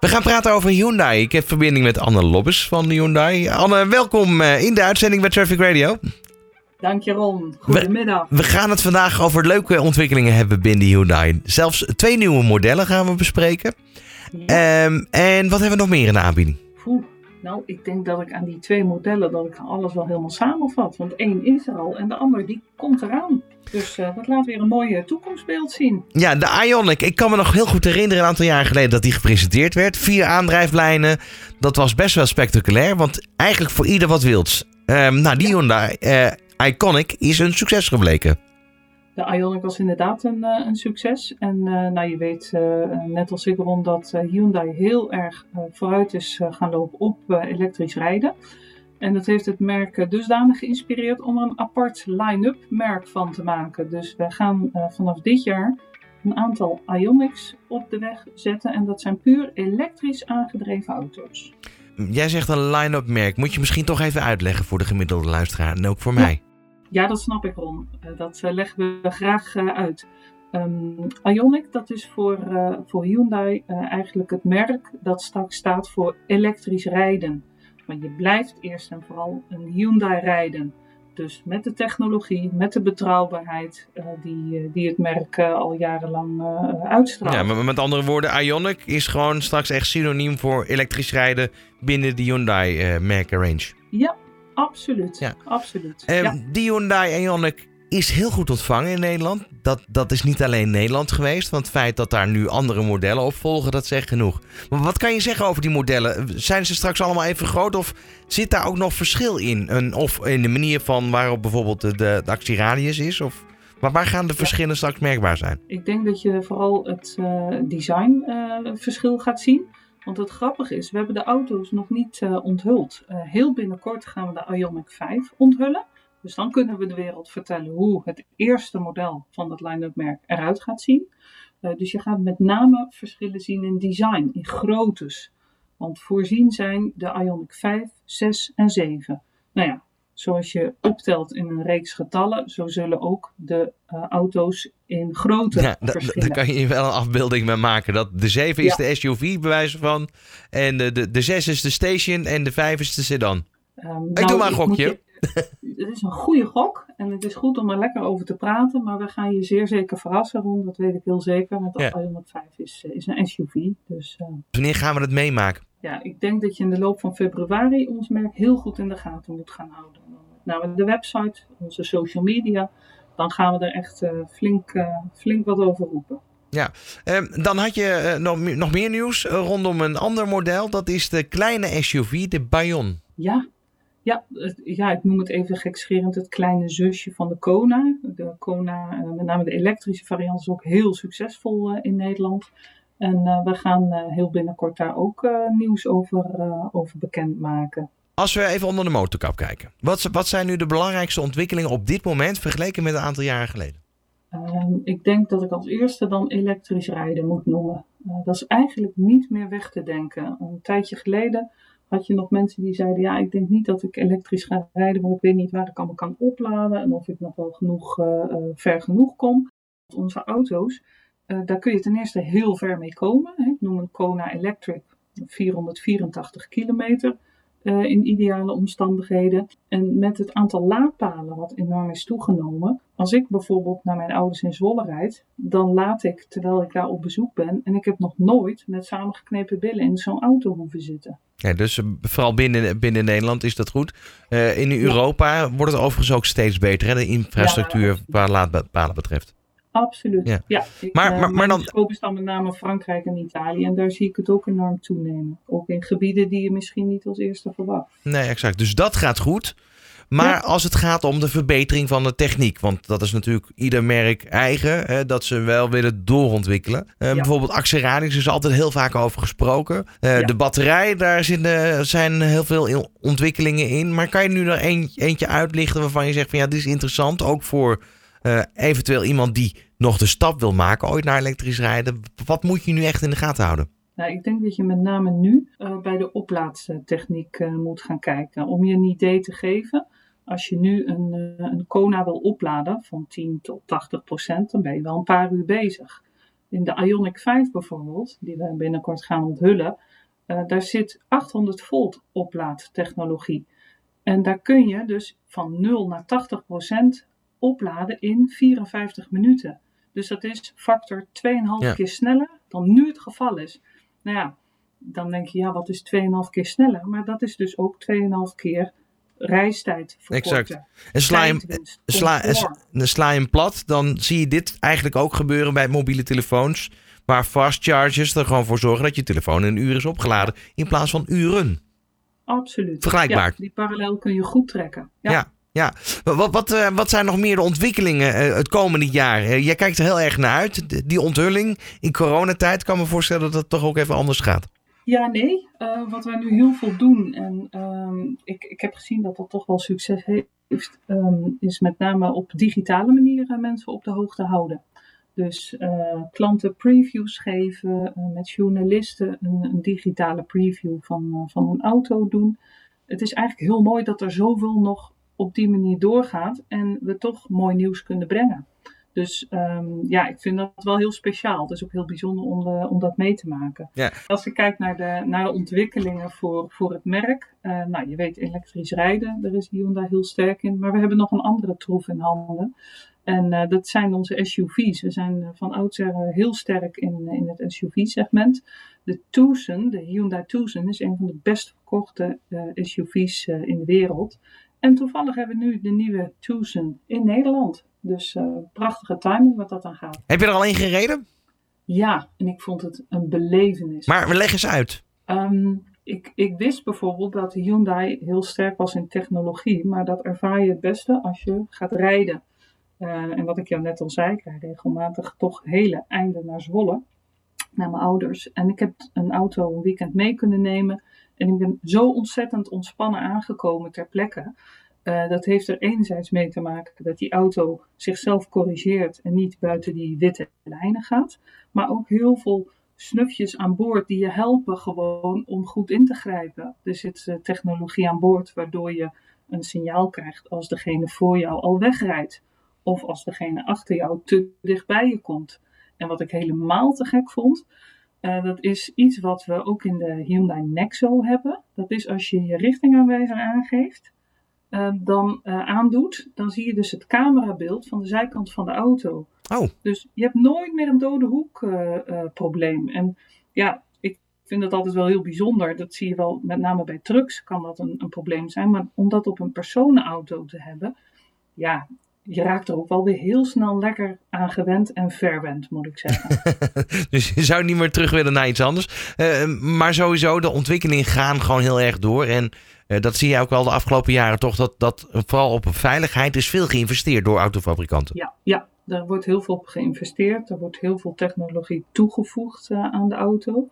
We gaan praten over Hyundai. Ik heb verbinding met Anne Lobbes van Hyundai. Anne, welkom eh, in de uitzending bij Traffic Radio. Dank je Ron. Goedemiddag. We, we gaan het vandaag over leuke ontwikkelingen hebben binnen Hyundai. Zelfs twee nieuwe modellen gaan we bespreken. Ja. Ehm, en wat hebben we nog meer in de aanbieding? Oeh, nou, ik denk dat ik aan die twee modellen dat ik alles wel helemaal samenvat. Want één is er al en de ander die komt eraan. Dus eh, dat laat weer een mooie toekomstbeeld zien. Ja, de Ionic. Ik kan me nog heel goed herinneren een aantal jaar geleden dat die gepresenteerd werd. Vier aandrijflijnen. Dat was best wel spectaculair, want eigenlijk voor ieder wat wils. Ehm, nou, die Hyundai eh, Iconic is een succes gebleken. De Ioniq was inderdaad een, eh, een succes. En eh, nou, je weet eh, net als ik Ron dat Hyundai heel erg vooruit is gaan lopen op elektrisch rijden. En dat heeft het merk dusdanig geïnspireerd om er een apart line-up merk van te maken. Dus we gaan vanaf dit jaar een aantal Ionics op de weg zetten. En dat zijn puur elektrisch aangedreven auto's. Jij zegt een line-up merk. Moet je misschien toch even uitleggen voor de gemiddelde luisteraar en ook voor mij. Ja, dat snap ik Ron. Eh, dat eh, leggen we graag eh, uit. Ehm Ioniq, dat is voor, voor Hyundai eigenlijk het merk dat straks staat voor elektrisch rijden. Maar je blijft eerst en vooral een Hyundai rijden. Dus met de technologie, met de betrouwbaarheid die, die het merk al jarenlang uitstraalt. Ja, maar met andere woorden, Ionic is gewoon straks echt synoniem voor elektrisch rijden binnen de Hyundai merkenrange. Ja, absoluut. Ja. absoluut. Ehm, ja. Die Hyundai Ioniq is heel goed ontvangen in Nederland. Dat, dat is niet alleen Nederland geweest, want het feit dat daar nu andere modellen op volgen, dat zegt genoeg. Maar wat kan je zeggen over die modellen? Zijn ze straks allemaal even groot of zit daar ook nog verschil in? Een, of in de manier van waarop bijvoorbeeld de, de, de actieradius is? Of, maar waar gaan de verschillen straks merkbaar zijn? Ik denk dat je vooral het eh, designverschil gaat zien. Want het grappige is, we hebben de auto's nog niet eh, onthuld. Eh, heel binnenkort gaan we de Ioniq 5 onthullen. Dus dan kunnen we de wereld vertellen hoe het eerste model van het line-up merk eruit gaat zien. Eh, dus je gaat met name verschillen zien in design, in groottes. Want voorzien zijn de Ioniq 5, 6 en 7. Nou ja, zoals je optelt in een reeks getallen, zo zullen ook de eh, auto's in grootte Ja, daar kan je wel een afbeelding mee maken. Dat de 7 is Ja. de SUV, bij wijze van. En de, de, de 6 is de station en de 5 is de sedan. Ehm, Ik doe maar een gokje. je- Het is een goede gok en het is goed om er lekker over te praten, maar we gaan je zeer zeker verrassen, Ron. Dat weet ik heel zeker, want de Ja. Ioniq 5 is, eh, is een SUV. Dus eh, Wanneer gaan we het meemaken? Ja, ik denk dat je in de loop van februari ons merk heel goed in de gaten moet gaan houden. Nou, de website, onze social media, dan gaan we er echt eh, flink, eh, flink wat over roepen. Ehm, dan had je eh, nog, meer- nog meer nieuws rondom een ander model. Dat is de kleine SUV, de Bayon. Ja, ja, ja, ik noem het even gekscherend het kleine zusje van de Kona. De Kona, met name de elektrische variant, is ook heel succesvol in Nederland. En eh, we gaan eh, heel binnenkort daar ook eh, nieuws over, over bekendmaken. Als we even onder de motorkap kijken. Wat, wat zijn nu de belangrijkste ontwikkelingen op dit moment vergeleken met een aantal jaren geleden? Ehm, ik denk dat ik als eerste dan elektrisch rijden moet noemen. Dat is eigenlijk niet meer weg te denken. Een tijdje geleden had je nog mensen die zeiden: Ja, ik denk niet dat ik elektrisch ga rijden, want ik weet niet waar ik allemaal kan opladen en of ik nog wel genoeg, ver genoeg kom. Onze auto's, daar kun je ten eerste heel ver mee komen. Hè. Ik noem een Kona Electric 484 kilometer. eh, in ideale omstandigheden. En met het aantal laadpalen wat enorm is toegenomen. Als ik bijvoorbeeld naar mijn ouders in Zwolle rijd, dan laat ik terwijl ik daar op bezoek ben. En ik heb nog nooit met samengeknepen billen in zo'n auto hoeven zitten. Ja, dus eh, vooral binnen, binnen Nederland is dat goed. Eh, in Europa wordt het overigens ook steeds beter, hè, de infrastructuur Ja, waar laadpalen betreft. Absoluut. Ja. Ja. ik, Maar- eh, maar- maar mijn dan- scope is dan met name Frankrijk en Italië. En daar zie ik het ook enorm toenemen. Ook in gebieden die je misschien niet als eerste verwacht. Nee, exact. Dus dat gaat goed. Maar Ja. als het gaat om de verbetering van de techniek, want dat is natuurlijk ieder merk eigen, hè, dat ze wel willen doorontwikkelen. Eh, Ja. Bijvoorbeeld actieradius is altijd heel vaak over gesproken. Eh, Ja. De batterij, daar zitten, zijn heel veel in- ontwikkelingen in. Maar kan je nu er een, eentje uitlichten waarvan je zegt van ja, dit is interessant, ook voor eh, eventueel iemand die nog de stap wil maken, ooit naar elektrisch rijden. Wat moet je nu echt in de gaten houden? Nou, ik denk dat je met name nu eh, bij de oplaadtechniek eh, moet gaan kijken. Om je een idee te geven, als je nu een, een Kona wil opladen van 10 tot 80 procent, dan ben je wel een paar uur bezig. In de Ionic 5 bijvoorbeeld, die we binnenkort gaan onthullen, daar zit 800 volt oplaadtechnologie. En daar kun je dus van 0 naar 80 procent opladen in 54 minuten. Dus dat is factor 2,5 ja. keer sneller dan nu het geval is. Nou ja, dan denk je, ja, wat is 2,5 keer sneller? Maar dat is dus ook 2,5 keer reistijd verkorten. Exact. En sla je, sla, en sla je hem plat, dan zie je dit eigenlijk ook gebeuren bij mobiele telefoons. Waar fast chargers er gewoon voor zorgen dat je telefoon in een uur is opgeladen. In plaats van uren. Absoluut. Vergelijkbaar. Ja, die parallel kun je goed trekken. Ja. ja. Ja. Wat, wat, eh, wat zijn nog meer de ontwikkelingen uh, het komende jaar? Uh, jij kijkt er heel erg naar uit. Die onthulling in coronatijd kan me voorstellen dat het toch ook even anders gaat. Ja, nee. Wat wij nu heel veel doen, en um, ik, ik heb gezien dat dat toch wel succes heeft, um, is met name op digitale manieren mensen op de hoogte houden. Dus klanten previews geven, met journalisten een, een, digitale preview van, van een auto doen. Het is eigenlijk heel mooi dat er zoveel nog op die manier doorgaat en we toch mooi nieuws kunnen brengen. Dus um, ja, ik vind dat wel heel speciaal. Het is ook heel bijzonder om, de, om dat mee te maken. Ja. Als ik kijk naar de, naar de ontwikkelingen voor, voor het merk. Uh, nou, je weet elektrisch rijden, daar is Hyundai heel sterk in. Maar we hebben nog een andere troef in handen. En uh, dat zijn onze SUV's. We zijn van oudsher heel sterk in, in het SUV-segment. De Tucson, de Hyundai Tucson, is een van de best verkochte uh, SUV's in de wereld. En toevallig hebben we nu de nieuwe Tucson in Nederland. Dus uh, prachtige timing wat dat dan gaat. Heb je er al één gereden? Ja, en ik vond het een belevenis. Maar leg eens uit. Um, ik, ik wist bijvoorbeeld dat Hyundai heel sterk was in technologie, maar dat ervaar je het beste als je gaat rijden. Uh, en wat ik jou net al zei, ik rijd regelmatig toch hele einden naar Zwolle, naar mijn ouders. En ik heb een auto een weekend mee kunnen nemen. En ik ben zo ontzettend ontspannen aangekomen ter plekke. Uh, dat heeft er enerzijds mee te maken dat die auto zichzelf corrigeert en niet buiten die witte lijnen gaat. Maar ook heel veel snufjes aan boord die je helpen gewoon om goed in te grijpen. Er zit uh, technologie aan boord waardoor je een signaal krijgt als degene voor jou al wegrijdt. Of als degene achter jou te dichtbij je komt. En wat ik helemaal te gek vond, uh, dat is iets wat we ook in de Hyundai Nexo hebben. Dat is als je je richtingaanwijzer aangeeft uh, dan uh, aandoet, dan zie je dus het camerabeeld van de zijkant van de auto. Oh. Dus je hebt nooit meer een dode hoek uh, probleem. En ja, ik vind dat altijd wel heel bijzonder. Dat zie je wel, met name bij trucks kan dat een, een probleem zijn. Maar om dat op een personenauto te hebben, ja, je raakt er ook wel weer heel snel lekker aan gewend en verwend, moet ik zeggen. dus je zou niet meer terug willen naar iets anders. Uh, maar sowieso, de ontwikkelingen gaan gewoon heel erg door. En uh, dat zie je ook wel de afgelopen jaren toch, dat, dat vooral op veiligheid is veel geïnvesteerd door autofabrikanten. Ja, ja, daar wordt heel veel op geïnvesteerd. Er wordt heel veel technologie toegevoegd uh, aan de auto.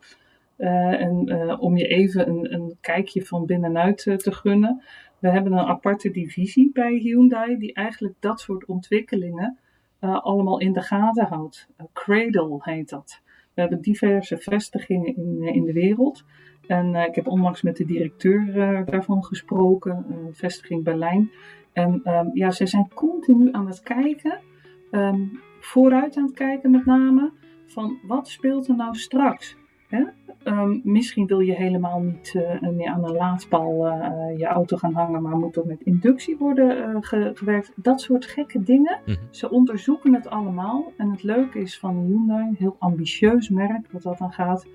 en om je even een, een kijkje van binnenuit te gunnen. We hebben een aparte divisie bij Hyundai die eigenlijk dat soort ontwikkelingen uh, allemaal in de gaten houdt. Uh, Cradle heet dat. We hebben diverse vestigingen in, uh, in de wereld. En ik heb onlangs met de directeur daarvan gesproken, vestiging Berlijn. En um, ja, ze zijn continu aan het kijken, um, vooruit aan het kijken met name, van wat speelt er nou straks? Hè? Um, misschien wil je helemaal niet uh, meer aan een laadpaal uh, je auto gaan hangen, maar moet er met inductie worden uh, ge gewerkt. Dat soort gekke dingen. Mm -hmm. Ze onderzoeken het allemaal. En het leuke is van Hyundai, een heel ambitieus merk wat dat dan gaat.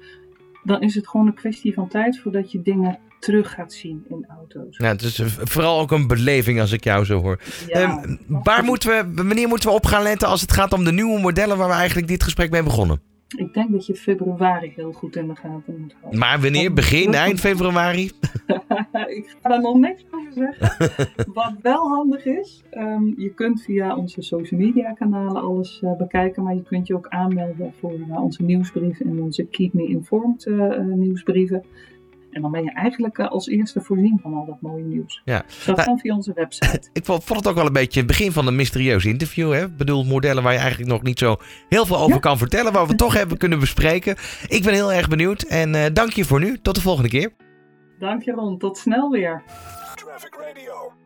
Dan is het gewoon een kwestie van tijd voordat je dingen terug gaat zien in auto's. Ja, het is vooral ook een beleving als ik jou zo hoor. Ja, um, waar moeten we, wanneer moeten we op gaan letten als het gaat om de nieuwe modellen waar we eigenlijk dit gesprek mee begonnen? Ik denk dat je februari heel goed in de gaten moet houden. Maar wanneer? Begin, eind februari? ik ga daar nog niks over zeggen. Wat wel handig is, um, je kunt via onze social media kanalen alles uh, bekijken. Maar je kunt je ook aanmelden voor uh, onze nieuwsbrieven en onze Keep Me Informed uh, nieuwsbrieven. En dan ben je eigenlijk uh, als eerste voorzien van al dat mooie nieuws. Ja. Dat nou, kan via onze website. Ik vond het ook wel een beetje het begin van een mysterieus interview. Hè? Ik bedoel, modellen waar je eigenlijk nog niet zo heel veel over ja. kan vertellen. Waar we toch hebben kunnen bespreken. Ik ben heel erg benieuwd. En uh, dank je voor nu. Tot de volgende keer. Dank je Ron. Tot snel weer. Traffic Radio.